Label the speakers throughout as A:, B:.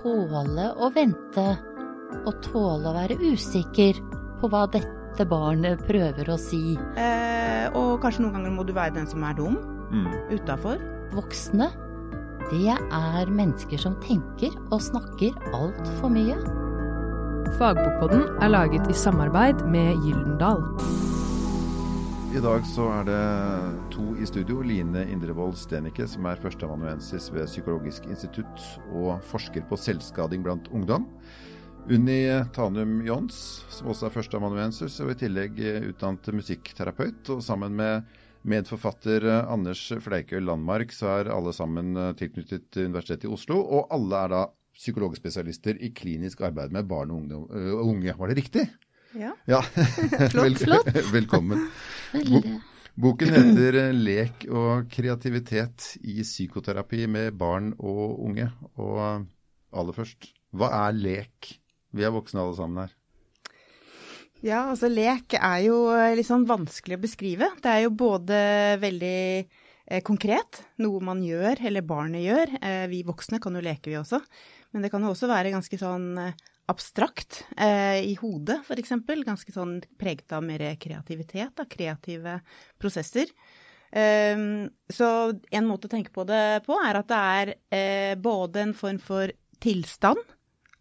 A: tåle å vente, og tåle å være usikker på hva dette barnet prøver å si.
B: Eh, og kanskje noen ganger må du være den som er dum.
C: Mm.
B: Utafor.
A: Voksne, det er mennesker som tenker og snakker altfor mye.
D: Fagbokpodden er laget i samarbeid med Gyldendal.
C: I dag så er det to i studio. Line Indrevold Stenike, som er førsteamanuensis ved Psykologisk institutt og forsker på selvskading blant ungdom. Unni Tanum Jons, som også er førsteamanuensis og i tillegg utdannet musikkterapeut. Og sammen med medforfatter Anders Fleikøy Landmark, så er alle sammen tilknyttet Universitetet i Oslo. Og alle er da psykologspesialister i klinisk arbeid med barn og unge. Var det riktig?
B: Ja.
C: Ja. flott,
A: flott.
C: Velkommen.
A: Veldig.
C: Boken heter eh, 'Lek og kreativitet i psykoterapi med barn og unge'. Og aller først, hva er lek? Vi er voksne alle sammen her.
B: Ja, altså lek er jo litt sånn vanskelig å beskrive. Det er jo både veldig eh, konkret, noe man gjør eller barnet gjør. Eh, vi voksne kan jo leke vi også. Men det kan jo også være ganske sånn eh, abstrakt eh, i hodet, f.eks. Ganske sånn preget av mer kreativitet, av kreative prosesser. Eh, så en måte å tenke på det på er at det er eh, både en form for tilstand,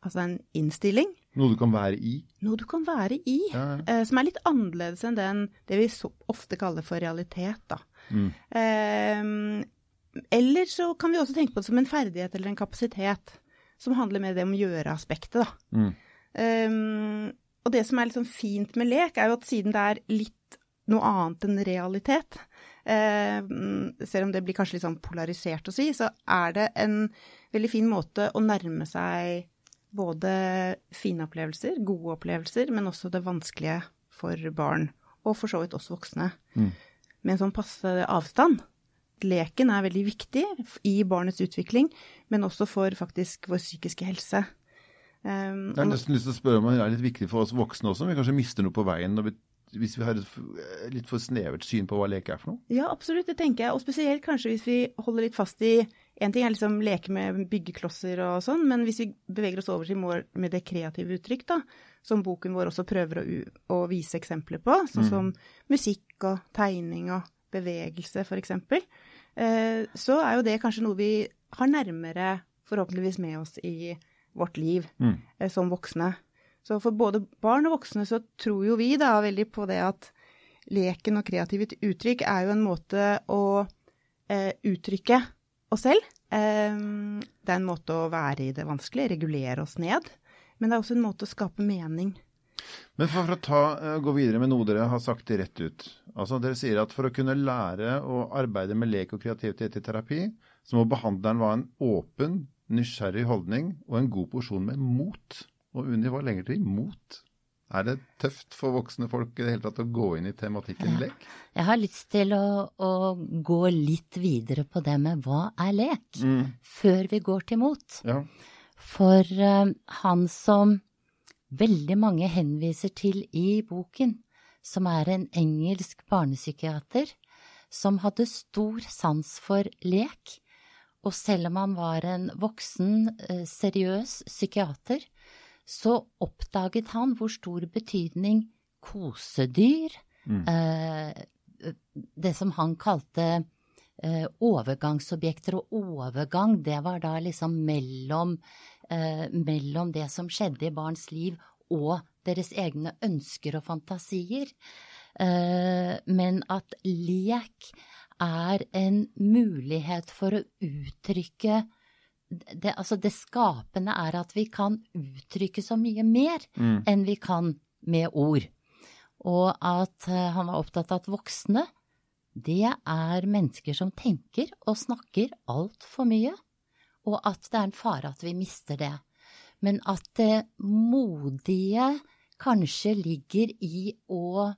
B: altså en innstilling,
C: Noe du kan være i.
B: noe du kan være i,
C: Ja, ja.
B: eh, som er litt annerledes enn den, det vi så ofte kaller for realitet. Da.
C: Mm.
B: Eh, eller så kan vi også tenke på det som en ferdighet eller en kapasitet, som handler mer det om gjøre-aspektet. da.
C: Mm.
B: Um, og det som er litt sånn fint med lek, er jo at siden det er litt noe annet enn realitet, eh, selv om det blir kanskje litt sånn polarisert å si, så er det en veldig fin måte å nærme seg både fine opplevelser, gode opplevelser, men også det vanskelige for barn, og for så vidt også voksne,
C: Mm.
B: med en sånn passe avstand. Leken er veldig viktig i barnets utvikling, men også for faktisk vår psykiske helse. Um,
C: Jeg har nesten lyst til å spørre om det er litt viktig for oss voksne også, om vi kanskje mister noe på veien vi, hvis vi har et litt for snevert syn på hva lek er for noe?
B: Ja, absolutt, det tenker jeg. Og spesielt kanskje hvis vi holder litt fast i En ting er liksom leke med byggeklosser og sånn, men hvis vi beveger oss over til mål med det kreative uttrykk, da, som boken vår også prøver å, å vise eksempler på, sånn som musikk og tegning og bevegelse f.eks., eh, så er jo det kanskje noe vi har nærmere forhåpentligvis med oss i vårt liv
C: Mm.
B: eh, som voksne. Så for både barn og voksne så tror jo vi da veldig på det at leken og kreativt uttrykk er jo en måte å eh, uttrykke oss selv. Eh, det er en måte å være i det vanskelige, regulere oss ned. Men det er også en måte å skape mening.
C: Men for, for å ta, eh, gå videre med noe dere har sagt det rett ut. Altså Dere sier at for å kunne lære å arbeide med lek og kreativitet i terapi, så må behandleren ha en åpen, nysgjerrig holdning og en god porsjon med mot. Og Unni, hva lenger til mot? Er det tøft for voksne folk i det hele tatt å gå inn i tematikken lek?
A: Jeg har lyst til å, å gå litt videre på det med hva er lek,
C: Mm.
A: før vi går til mot.
C: Ja.
A: For uh, han som veldig mange henviser til i boken, som er en engelsk barnepsykiater, som hadde stor sans for lek, og selv om han var en voksen, eh, seriøs psykiater, så oppdaget han hvor stor betydning kosedyr,
C: Mm.
A: eh, det som han kalte eh, overgangsobjekter og overgang, det var da liksom mellom, eh, mellom det som skjedde i barns liv og deres egne ønsker og fantasier. Eh, men at lek er en mulighet for å uttrykke det, altså det skapende er at vi kan uttrykke så mye mer
C: Mm.
A: enn vi kan med ord. Og at eh, han var opptatt av at voksne, det er mennesker som tenker og snakker altfor mye, og at det er en fare at vi mister det. Men at det modige kanskje ligger i å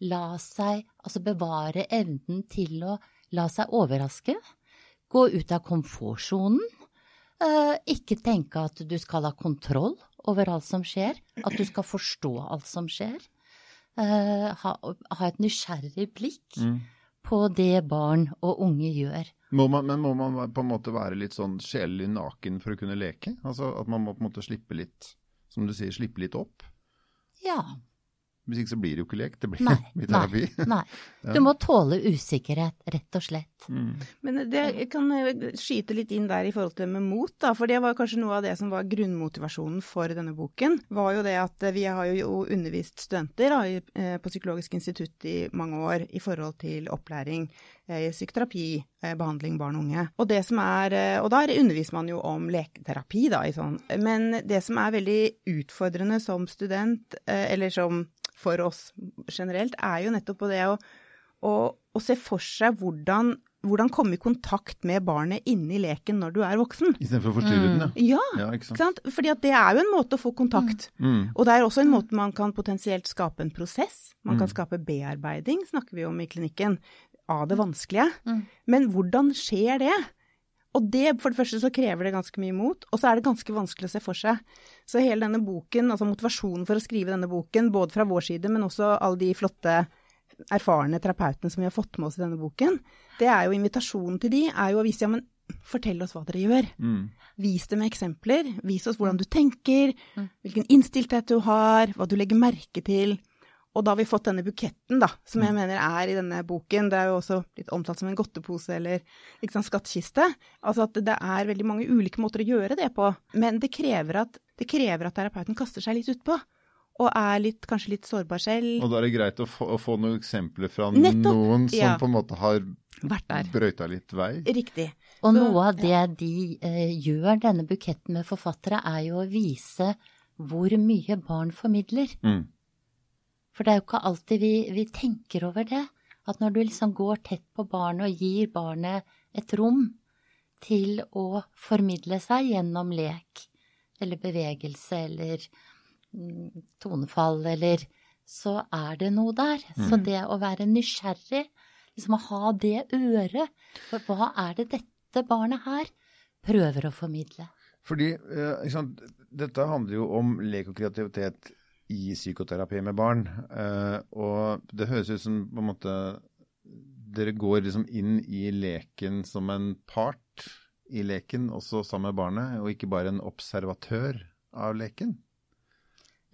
A: la seg, altså bevare evnen til å la seg overraske, gå ut av komfortsonen, eh, ikke tenke at du skal ha kontroll over alt som skjer, at du skal forstå alt som skjer, eh, ha, ha et nysgjerrig blikk
C: Mm.
A: på det barn og unge gjør,
C: Må man, men må man på en måte være litt sånn sjelelig naken for å kunne leke? Altså At man må på en måte slippe litt, som du sier, slippe litt opp?
A: Ja.
C: Hvis ikke så blir det jo ikke lek, det blir
A: Nei.
C: mye terapi.
A: Nei. Du må tåle usikkerhet, rett og slett.
C: Mm.
B: Men det, jeg kan eh, skyte litt inn der i forhold til med mot, da. For det var kanskje noe av det som var grunnmotivasjonen for denne boken. Var jo det at eh, vi har jo undervist studenter da, eh, på Psykologisk institutt i mange år i forhold til opplæring i psykoterapi, eh, behandling barn og unge. Og det som er Og der underviser man jo om leketerapi, da, i sånn. Men det som er veldig utfordrende som student, eller som for oss generelt, er jo nettopp på det å å, å se for seg hvordan, hvordan komme i kontakt med barnet inne i leken når du er voksen.
C: Istedenfor å forstyrre den, ja.
B: Ja,
C: ja ikke
B: ikke
C: sant?
B: sant? Fordi at det er jo en måte å få kontakt.
C: Mm.
B: Og det er også en måte man kan potensielt skape en prosess. Man kan
C: Mm.
B: skape bearbeiding, snakker vi om i klinikken, av det vanskelige.
A: Mm.
B: Men hvordan skjer det? Og det, for det første så krever det ganske mye mot, og så er det ganske vanskelig å se for seg. Så hele denne boken, altså motivasjonen for å skrive denne boken, både fra vår side, men også alle de flotte, erfarne terapeutene som vi har fått med oss i denne boken, det er jo invitasjonen til de, er jo å vise, ja, men fortell oss hva dere gjør.
C: Mm.
B: Vis det med eksempler. Vis oss hvordan du tenker,
A: Mm.
B: hvilken innstillthet du har, hva du legger merke til. Og da har vi fått denne buketten, da, som jeg mener er i denne boken. Det er jo også litt omtalt som en godtepose eller liksom, skattkiste. Altså at det er veldig mange ulike måter å gjøre det på. Men det krever at, det krever at terapeuten kaster seg litt utpå. Og er litt, kanskje litt sårbar selv.
C: Og da er det greit å få, å få noen eksempler fra
B: Nettopp,
C: noen som
B: ja.
C: på en måte har
B: Vært der.
C: brøyta litt vei.
B: Riktig.
A: Og noe av det de eh, gjør, denne buketten med forfattere, er jo å vise hvor mye barn formidler.
C: Mm.
A: For det er jo ikke alltid vi, vi tenker over det. At når du liksom går tett på barnet og gir barnet et rom til å formidle seg gjennom lek eller bevegelse eller mm, tonefall eller Så er det noe der. Så det å være nysgjerrig, liksom å ha det øret For hva er det dette barnet her prøver å formidle?
C: Fordi eh, dette handler jo om lek og kreativitet i psykoterapi med barn. Eh, og det høres ut som på en måte dere går liksom inn i leken som en part i leken, også sammen med barnet, og ikke bare en observatør av leken.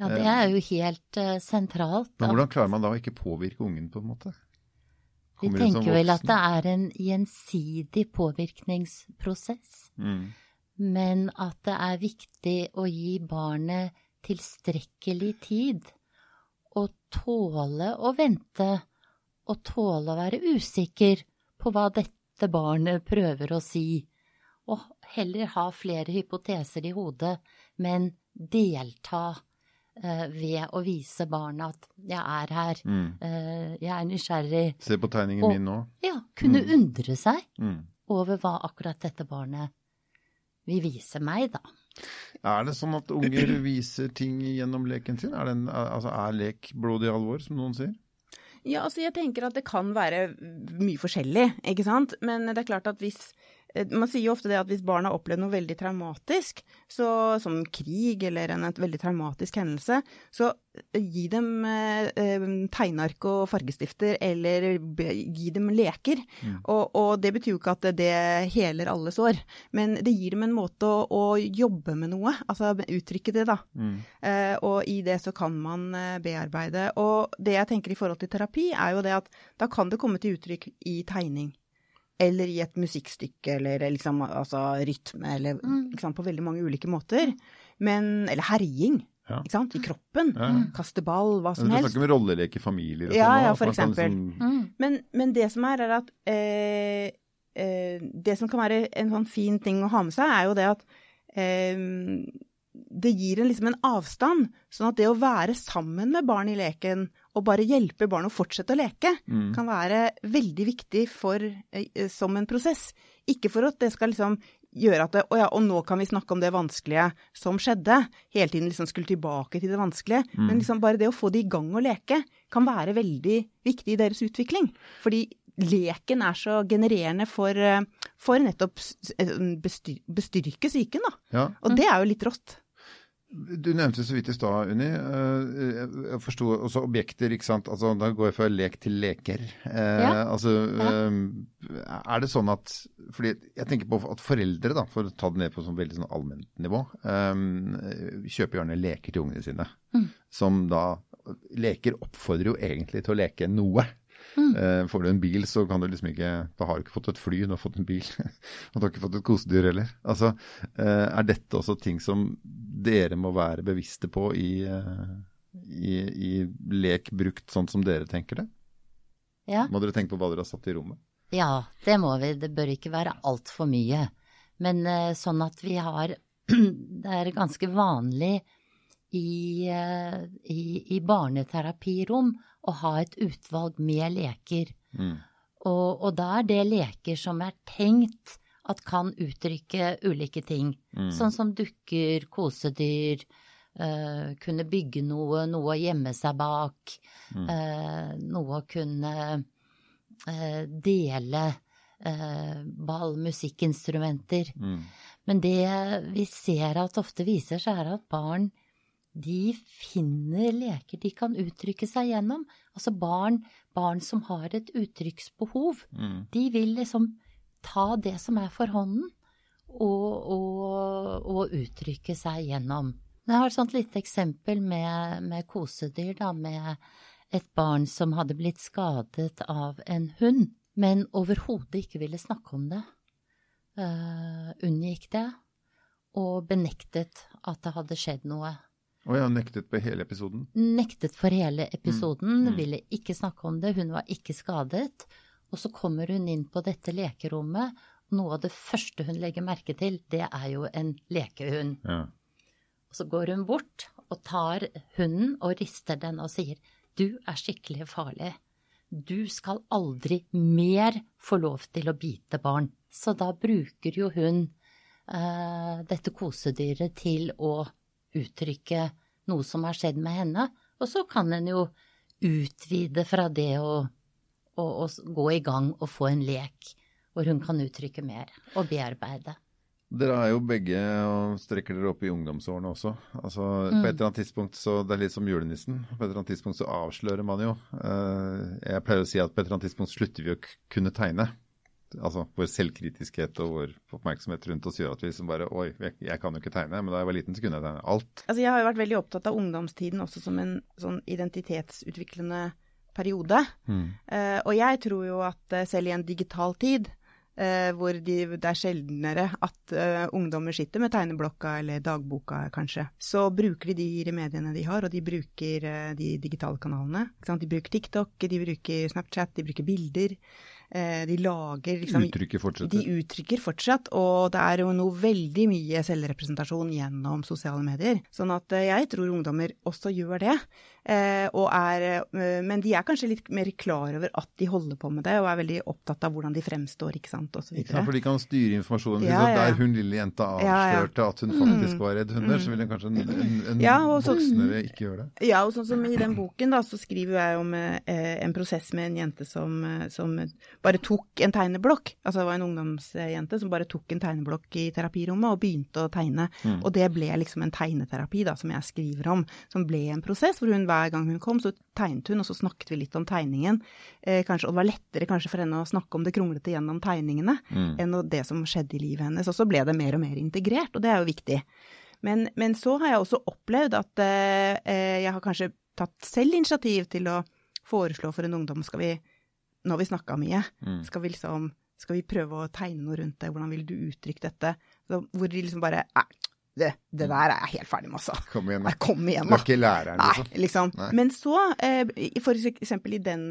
A: Ja, det er jo helt uh, sentralt.
C: Men hvordan klarer man da å ikke påvirke ungen, på en måte? Kommer Vi
A: tenker vel at det er en gjensidig påvirkningsprosess,
C: Mm.
A: men at det er viktig å gi barnet tilstrekkelig tid og tåle å vente og tåle å være usikker på hva dette barnet prøver å si, og heller ha flere hypoteser i hodet, men delta eh, ved å vise barnet at 'jeg er her',
C: Mm.
A: eh, 'jeg er nysgjerrig'.
C: Se på tegningen
A: Og-
C: min nå.
A: Ja, kunne
C: Mm.
A: undre seg
C: Mm.
A: over hva akkurat dette barnet vil vise meg, da.
C: Er det sånn at unger viser ting gjennom leken sin? Er, en, altså, er lek blodig alvor, som noen sier?
B: Ja, altså jeg tenker at det kan være mye forskjellig, ikke sant. Men det er klart at hvis Man sier jo ofte det at hvis barn har opplevd noe veldig traumatisk, så, som krig eller en veldig traumatisk hendelse, så eh, gi dem eh, eh, tegneark og fargestifter, eller gi dem leker.
C: Mm.
B: Og, og det betyr jo ikke at det heler alle sår, men det gir dem en måte å, å jobbe med noe, altså uttrykke det, da.
C: Mm.
B: Eh, og i det så kan man eh, bearbeide. Og det jeg tenker i forhold til terapi, er jo det at da kan det komme til uttrykk i tegning. Eller i et musikkstykke, eller liksom altså rytme, eller
A: Mm.
B: ikke sant, på veldig mange ulike måter. Men, eller herjing,
C: Ja.
B: ikke sant, i kroppen.
C: Ja, ja.
B: Kaste ball, hva som helst.
C: Du snakker om rollelek i familier og
B: Ja,
C: sånn.
B: ja,
C: ja,
B: for eksempel.
C: Liksom,
A: Mm.
B: Men, men det som er, er at eh, eh, Det som kan være en sånn fin ting å ha med seg, er jo det at eh, det gir en, liksom en avstand. Sånn at det å være sammen med barn i leken og bare hjelpe barn å fortsette å leke,
C: Mm.
B: kan være veldig viktig for, eh, som en prosess. Ikke for at det skal liksom gjøre at det, å ja, og nå kan vi snakke om det vanskelige som skjedde. Hele tiden liksom skulle tilbake til det vanskelige.
C: Mm.
B: Men liksom bare det å få det i gang å leke kan være veldig viktig i deres utvikling. Fordi leken er så genererende for, eh, for nettopp s- bestyr, bestyrke psyken, da.
C: ja.
B: Og det er jo litt rått.
C: Du nevnte så vidt i stad, Unni. eh, Jeg forsto også objekter, ikke sant. Altså, da går jeg fra lek til leker. Eh,
A: Ja.
C: Altså, ja. er det sånn at fordi Jeg tenker på at foreldre, da, for å ta det ned på sånn veldig sånn allment nivå, eh, kjøper gjerne leker til ungene sine.
A: Mm.
C: Som da Leker oppfordrer jo egentlig til å leke noe.
A: Mm.
C: Eh, får du en bil, så kan du liksom ikke Da har du ikke fått et fly, du har fått en bil. Og du har ikke fått et kosedyr heller. Altså, eh, er dette også ting som dere må være bevisste på i, eh, i, i lek brukt sånn som dere tenker det?
A: Ja.
C: Må dere tenke på hva dere har satt i rommet?
A: Ja, det må vi. Det bør ikke være altfor mye. Men sånn at vi har Det er ganske vanlig i, eh, i, i barneterapirom å ha et utvalg med leker.
C: Mm.
A: Og, og da er det leker som er tenkt at kan uttrykke ulike ting.
C: Mm.
A: Sånn som dukker, kosedyr, uh, kunne bygge noe, noe å gjemme seg bak,
C: Mm.
A: Uh, noe å kunne uh, dele ball, musikkinstrumenter.
C: Mm.
A: Men det vi ser at ofte viser seg, er at barn de finner leker de kan uttrykke seg gjennom. Altså barn, barn som har et uttrykksbehov.
C: Mm.
A: De vil liksom ta det som er for hånden, og, og, og uttrykke seg gjennom. Jeg har et sånt lite eksempel med, med kosedyr, da, med et barn som hadde blitt skadet av en hund, men overhodet ikke ville snakke om det. Uh, unngikk det, og benektet at det hadde skjedd noe.
C: Og ja, nektet på hele episoden.
A: Nektet for hele episoden,
C: Mm, mm.
A: ville ikke snakke om det, hun var ikke skadet. Og så kommer hun inn på dette lekerommet, noe av det første hun legger merke til, det er jo en lekehund.
C: Ja.
A: Og så går hun bort og tar hunden og rister den og sier, du er skikkelig farlig. Du skal aldri mer få lov til å bite barn. Så da bruker jo hun eh, dette kosedyret til å uttrykke noe som har skjedd med henne. Og så kan en jo utvide fra det å, å, å gå i gang og få en lek hvor hun kan uttrykke mer og bearbeide.
C: Dere er jo begge og strekker dere opp i ungdomsårene også. Altså,
A: Mm.
C: På et eller annet tidspunkt så Det er litt som julenissen. På et eller annet tidspunkt så avslører man jo. Eh, jeg pleier å si at på et eller annet tidspunkt slutter vi å kunne tegne. Altså vår selvkritiskhet og vår oppmerksomhet rundt oss gjør at vi liksom bare Oi, jeg, jeg kan jo ikke tegne. Men da jeg var liten, så kunne jeg tegne alt.
B: Altså, jeg har jo vært veldig opptatt av ungdomstiden også som en sånn identitetsutviklende periode.
C: Mm.
B: Uh, og jeg tror jo at eh, selv i en digital tid, Uh, hvor de, det er sjeldnere at uh, ungdommer sitter med tegneblokka eller dagboka kanskje, så bruker de de mediene de har, og de bruker uh, de digitale kanalene. De bruker TikTok, de bruker Snapchat, de bruker bilder. Eh, de lager liksom
C: Uttrykket fortsetter.
B: de uttrykker fortsatt, og det er jo noe veldig mye selvrepresentasjon gjennom sosiale medier. Sånn at eh, jeg tror ungdommer også gjør det. Eh, og er, eh, men de er kanskje litt mer klar over at de holder på med det, og er veldig opptatt av hvordan de fremstår, ikke sant, osv.
C: Ikke sant, for de kan styre informasjonen.
B: Ja, ja.
C: Der hun lille jenta
B: Ja, ja.
C: at hun faktisk
B: Mm.
C: var redd hunder, så ville kanskje en, en, en
B: så-
C: voksnere ikke gjøre det.
B: Ja, og sånn som i den boken, da, så skriver jeg om eh, en prosess med en jente som, eh, som bare tok en tegneblokk. Altså det var en ungdomsjente som bare tok en tegneblokk i terapirommet og begynte å tegne.
C: Mm.
B: Og det ble liksom en tegneterapi, da, som jeg skriver om. Som ble en prosess hvor hun hver gang hun kom, så tegnet hun, og så snakket vi litt om tegningen. Eh, kanskje, og det var lettere kanskje for henne å snakke om det kronglete gjennom tegningene
C: Mm.
B: enn det som skjedde i livet hennes. Og så ble det mer og mer integrert, og det er jo viktig. Men, men så har jeg også opplevd at eh, eh, jeg har kanskje tatt selv initiativ til å foreslå for en ungdom skal vi, Nå har vi snakka mye,
C: Mm.
B: skal vi liksom skal vi prøve å tegne noe rundt det, hvordan vil du uttrykke dette? Så, hvor de liksom bare Nei, det, det der er jeg helt ferdig med, altså.
C: Kom igjen, da.
B: kom igjen,
C: Du er ikke læreren,
B: Nei,
C: liksom.
B: liksom.
C: Nei.
B: Men så, eh, for eksempel i den,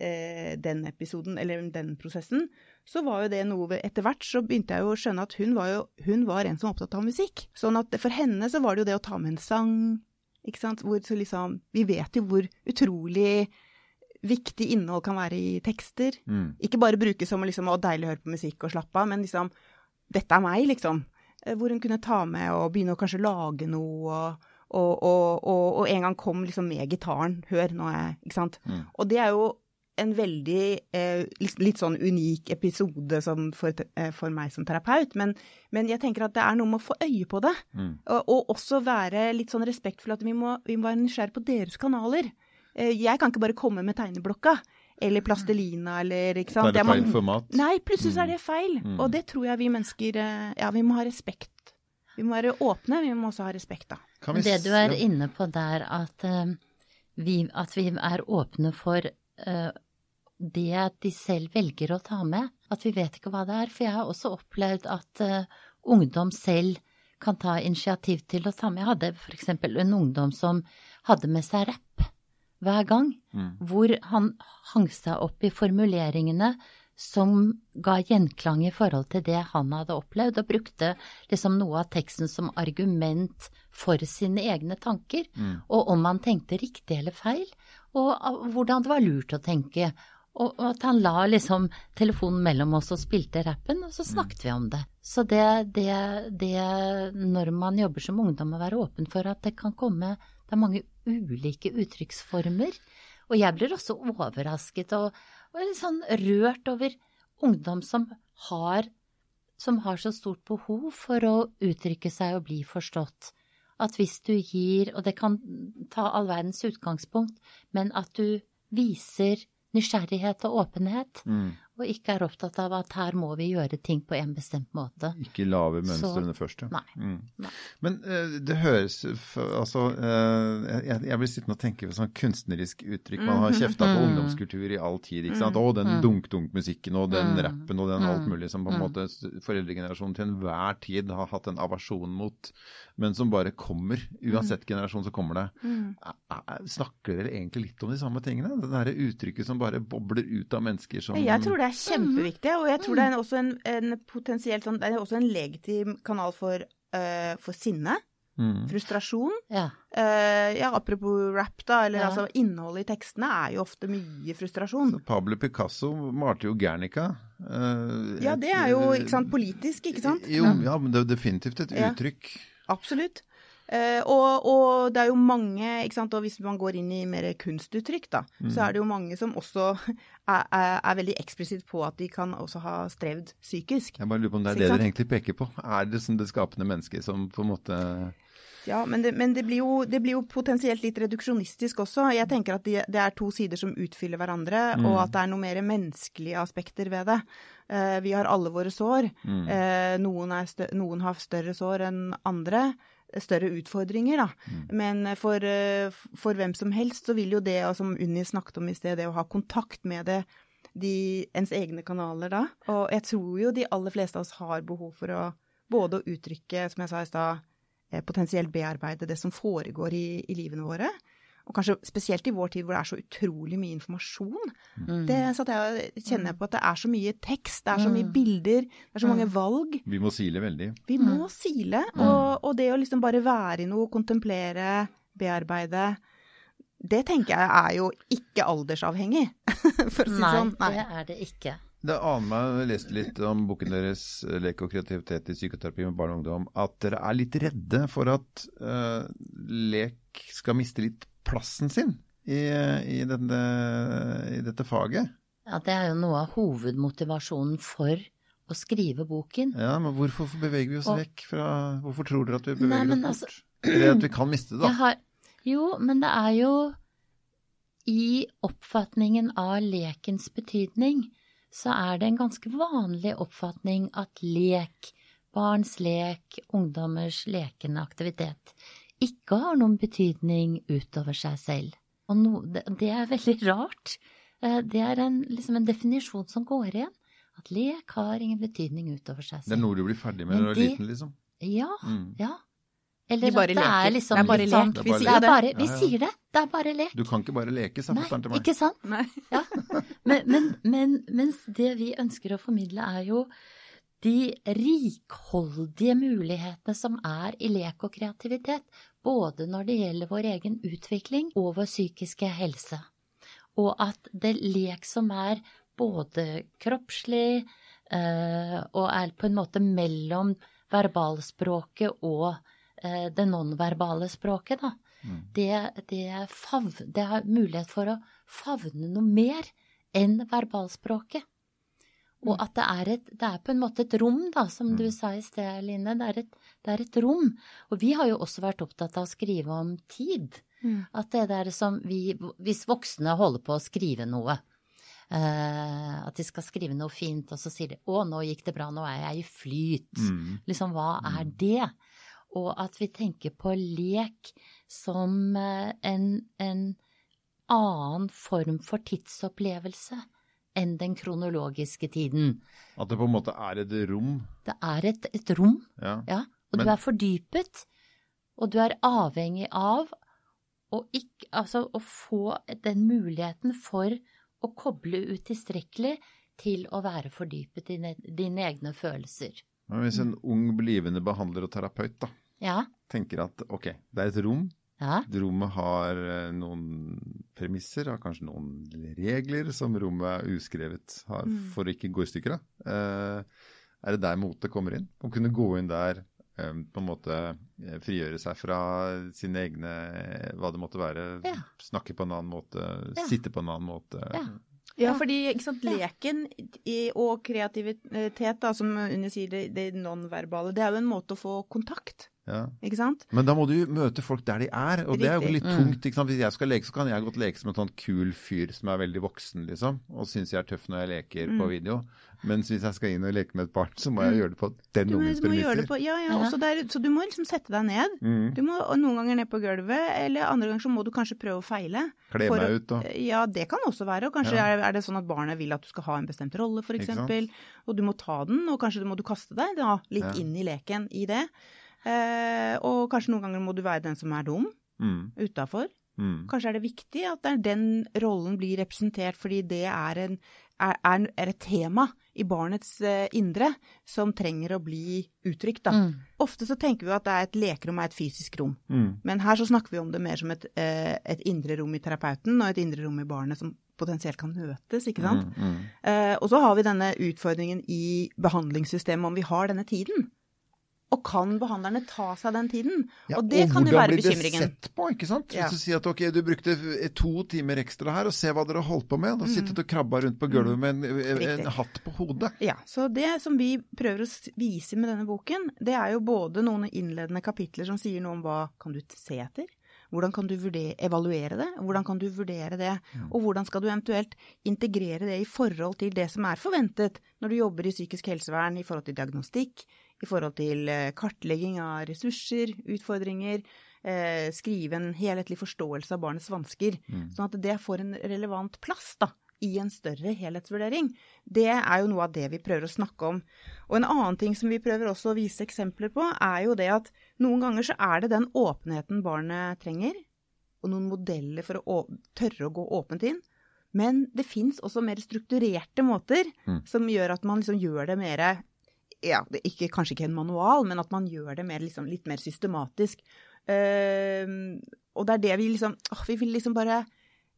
B: eh, den episoden, eller den prosessen, så var jo det noe ved- Etter hvert så begynte jeg jo å skjønne at hun var jo hun var en som var opptatt av musikk. Sånn at for henne så var det jo det å ta med en sang, ikke sant, hvor så liksom Vi vet jo hvor utrolig viktig innhold kan være i tekster.
C: Mm.
B: Ikke bare brukes som liksom, å deilig høre på musikk og slappe av, men liksom Dette er meg, liksom. Eh, Hvor hun kunne ta med og begynne å kanskje lage noe, og, og, og, og, og en gang kom liksom med gitaren. Hør, nå er jeg Ikke sant.
C: Mm.
B: Og det er jo en veldig eh, litt, litt, sånn unik episode for, eh, for, meg som terapeut, men, men, jeg tenker at det er noe med å få øye på det. Mm. Og, og, også være litt sånn respektfull at vi må, vi må være nysgjerrig på deres kanaler. Eh, jeg kan ikke bare komme med tegneblokka. Eller plastelina, eller ikke sant.
C: Så er det feil format?
B: Nei, plutselig så er mm. det feil. Mm. Og det tror jeg vi mennesker eh, Ja, vi må ha respekt. Vi må være åpne, vi må også ha respekt, da.
A: Det du er inne på der, at, uh, vi, at vi, er åpne for uh, det de selv velger å ta med, at vi vet ikke hva det er. For jeg har også opplevd at uh, ungdom selv kan ta initiativ til å ta med. Jeg hadde f.eks. en ungdom som hadde med seg rapp hver gang, mm. hvor han hang seg opp i formuleringene som ga gjenklang i forhold til det han hadde opplevd, og brukte liksom noe av teksten som argument for sine egne tanker, mm. og om han tenkte riktig eller feil, og hvordan det var lurt å tenke, og, at han la liksom telefonen mellom oss og spilte rappen, og så snakket mm. vi om det. Så det, det, det, når man jobber som ungdom, å være åpen for at det kan komme Det er mange ulike uttrykksformer. Og jeg blir også overrasket og, og litt sånn rørt over ungdom som har, som har så stort behov for å uttrykke seg og bli forstått. At hvis du gir, og det kan ta all verdens utgangspunkt, men at du viser nysgjerrighet og åpenhet, mm. Og ikke er opptatt av at her må vi gjøre ting på en bestemt måte.
C: Ikke lave mønstrene først,
A: ja. Nei. Mm. nei.
C: Men uh, det høres Altså, uh, jeg, jeg, blir sittende og tenke på sånn kunstnerisk uttrykk. Man har mhm. kjefta på mm. ungdomskultur i all tid, ikke sant. Mm. Og den mm. dunk-dunk-musikken og den rappen og den alt mulig som på en måte foreldregenerasjonen til enhver tid har hatt en aversjon mot men som bare kommer. Uansett generasjon så kommer det. Mm. Snakker dere egentlig litt om de samme tingene? Det derre uttrykket som bare bobler ut av mennesker som
B: Jeg tror det er kjempeviktig, og jeg tror det er også en, en potensielt sånn Det er også en legitim kanal for, uh, for sinne. Mm. Frustrasjon. Ja. Uh, ja. apropos rap, da. Eller ja. altså innholdet i tekstene er jo ofte mye frustrasjon.
C: Så Pablo Picasso malte jo Guernica.
B: Uh, ja, det er jo ikke sant, politisk, ikke sant?
C: Jo, ja, men det er jo definitivt et uttrykk.
B: Absolutt. Uh, og, og, det er jo mange, ikke sant, og hvis man går inn i mer kunstuttrykk, da, mm. så er det jo mange som også er, er, er, veldig eksplisitt på at de kan også ha strevd psykisk.
C: Jeg bare lurer på om det er det dere egentlig peker på. Er det som det skapende mennesket som på en måte
B: ja, men, det, men det, blir jo, det, blir jo, potensielt litt reduksjonistisk også. Jeg tenker at det, det er to sider som utfyller hverandre, mm. og at det er noe mer menneskelige aspekter ved det. Uh, vi har alle våre sår. Mm. Uh, noen, noen, har større sår enn andre. Større utfordringer, da. Mm. Men for, uh, for, hvem som helst så vil jo det, som Unni snakket om i sted, det å ha kontakt med det, de, ens egne kanaler da. Og jeg tror jo de aller fleste av oss har behov for å både å uttrykke, som jeg sa i stad, Eh, potensielt bearbeide det som foregår i, i, livene våre. Og kanskje spesielt i vår tid hvor det er så utrolig mye informasjon. Mm. Det så jeg kjenner jeg på at det er så mye tekst, det er så mye mm. bilder, det er så mange mm. valg.
C: Vi må sile veldig.
B: Vi må mm. sile. Og, og, det å liksom bare være i noe, kontemplere, bearbeide det tenker jeg er jo ikke aldersavhengig, for å si det sånn.
A: Nei, det er det ikke.
C: Det aner meg, jeg leste litt om boken deres 'Lek og kreativitet i psykoterapi med barn og ungdom', at dere er litt redde for at uh, lek skal miste litt plassen sin i, i, denne, i, dette faget.
A: Ja, det er jo noe av hovedmotivasjonen for å skrive boken.
C: Ja, men hvorfor beveger vi oss og, vekk fra Hvorfor tror dere at vi beveger Nei, oss bort? Altså, Eller at vi kan miste det, da?
A: Har, jo, men det er jo i oppfatningen av lekens betydning så er det en ganske vanlig oppfatning at lek, barns lek, ungdommers lekende aktivitet, ikke har noen betydning utover seg selv. Og no, det, det, er veldig rart. Eh, det er en, liksom en definisjon som går igjen. At lek har ingen betydning utover seg selv.
C: Det er noe du blir ferdig med når du er liten, liksom?
A: Ja. Mm. ja.
B: Eller de bare leker. Er liksom
A: det er bare
B: lek. Sånn,
A: vi sier det. Bare, vi sier det. Det er bare lek.
C: Du kan ikke bare leke, sa fatter'n til meg.
A: Ikke sant? Nei. Ja. Men, men, men, mens det vi ønsker å formidle, er jo de rikholdige mulighetene som er i lek og kreativitet, både når det gjelder vår egen utvikling og vår psykiske helse. Og at det lek som er både kroppslig øh, og er på en måte mellom verbalspråket og Eh, det nonverbale språket, da. Mm. Det, det, fav, det, har mulighet for å favne noe mer enn verbalspråket. Og at det er, et, det er på en måte et rom, da, som du sa i sted, Line. Det er, et, det er et rom. Og vi har jo også vært opptatt av å skrive om tid.
B: Mm.
A: At det der som vi Hvis voksne holder på å skrive noe, eh, at de skal skrive noe fint, og så sier de 'Å, nå gikk det bra, nå er jeg i flyt'.
C: Mm.
A: Liksom, hva er det? Og at vi tenker på lek som eh, en, en annen form for tidsopplevelse enn den kronologiske tiden.
C: At det på en måte er et rom.
A: Det er et, et rom,
C: Ja.
A: ja, og
C: Men-
A: du er fordypet, og du er avhengig av å, ikke, altså, å få den muligheten for å koble ut tilstrekkelig til å være fordypet i ne- dine egne følelser.
C: Men hvis en ung blivende behandler og terapeut da,
A: Ja,
C: tenker at ok, det er et rom,
A: ja,
C: rommet har eh, noen premisser, har kanskje noen regler som rommet er uskrevet har for å ikke gå i stykker av. Eh, er det der motet kommer inn? Å kunne gå inn der, eh, på en måte eh, frigjøre seg fra sine egne, hva det måtte være,
A: Ja.
C: snakke på en annen måte,
A: Ja.
C: sitte på en annen måte.
A: Ja.
B: Ja, fordi ikke sant, leken i, og kreativitet, da, som Unni sier, det, det nonverbale, det er jo en måte å få kontakt,
C: Ja.
B: ikke sant?
C: Men da må du møte folk der de er, og det er jo litt
A: Mm.
C: tungt. ikke sant? Hvis jeg skal leke, så kan jeg godt leke som en sånn kul fyr som er veldig voksen, liksom, og syns jeg er tøff når jeg leker på
B: Mm.
C: video. Mens hvis jeg skal inn og leke med et barn, så må jeg gjøre det på den
B: Du må,
C: ungens
B: du må gjøre
C: premisser.
B: det på, ja, ja, også der, så du må liksom sette deg ned.
C: Mm.
B: Du må noen ganger ned på gulvet, eller andre ganger så må du kanskje prøve å feile.
C: Kle meg ut da.
B: Ja, det kan også være. Og kanskje
C: Ja.
B: er, er det sånn at barnet vil at du skal ha en bestemt rolle, eksempel. Og du må ta den, og kanskje må du kaste deg da, litt
C: Ja.
B: inn i leken i det. Eh, og kanskje noen ganger må du være den som er dum,
C: mm.
B: utafor.
C: Mm.
B: Kanskje er det viktig at den rollen blir representert fordi det er, en, er, er, et tema i barnets eh, indre som trenger å bli uttrykt. Da.
A: Mm.
B: Ofte så tenker vi at det er et lekerom er et fysisk rom.
C: Mm.
B: Men her så snakker vi om det mer som et, eh, et indre rom i terapeuten og et indre rom i barnet som potensielt kan møtes, ikke sant.
C: Mm. Mm.
B: Eh, og så har vi denne utfordringen i behandlingssystemet om vi har denne tiden. Og kan behandlerne ta seg den tiden?
C: Ja,
B: og det kan jo være bekymringen.
C: hvordan blir det sett på, ikke sant?
B: Ja.
C: Hvis du sier at ok, du brukte to timer ekstra her, og se hva dere holdt på med. Da
B: Mm.
C: og krabba rundt på gulvet med en, en, hatt på hodet.
B: Ja, så det som vi prøver å vise med denne boken, det er jo både noen innledende kapitler som sier noe om hva kan du se etter, hvordan kan du vurdere, evaluere det, hvordan kan du vurdere det, og hvordan skal du eventuelt integrere det i forhold til det som er forventet når du jobber i psykisk helsevern, i forhold til diagnostikk, i forhold til eh, kartlegging av ressurser, utfordringer, eh, skrive en helhetlig forståelse av barnets vansker, sånn at det får en relevant plass da, i en større helhetsvurdering. Det er jo noe av det vi prøver å snakke om. Og en annen ting som vi prøver også å vise eksempler på, er jo det at noen ganger så er det den åpenheten barnet trenger, og noen modeller for å tørre å gå åpent inn. Men det fins også mer strukturerte måter
C: Mm.
B: som gjør at man liksom gjør det mer ja, det er ikke, kanskje ikke en manual, men at man gjør det mer, liksom, litt mer systematisk. Uh, og det er det vi liksom åh, Vi vil liksom bare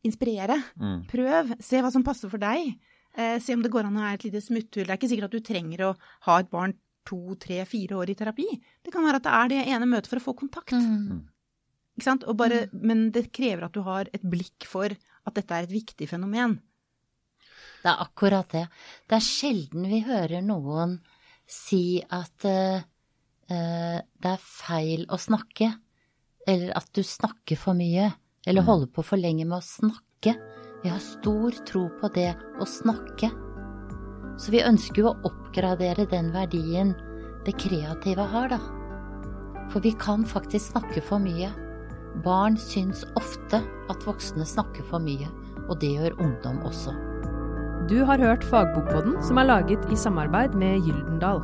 B: inspirere.
C: Mm.
B: Prøv. Se hva som passer for deg. Uh, se om det går an å ha et lite smutthull. Det er ikke sikkert at du trenger å ha et barn to, tre, fire år i terapi. Det kan være at det er det ene møtet for å få kontakt.
A: Mm.
B: Ikke sant? Og bare, Men det krever at du har et blikk for at dette er et viktig fenomen.
A: Det er akkurat det. Det er sjelden vi hører noen si at eh, eh, det er feil å snakke, eller at du snakker for mye, eller holder på for lenge med å snakke. Vi har stor tro på det å snakke. Så vi ønsker jo å oppgradere den verdien det kreative har, da. For vi kan faktisk snakke for mye. Barn syns ofte at voksne snakker for mye, og det gjør ungdom også.
D: Du har hørt Fagbokpodden, som er laget i samarbeid med Gyldendal.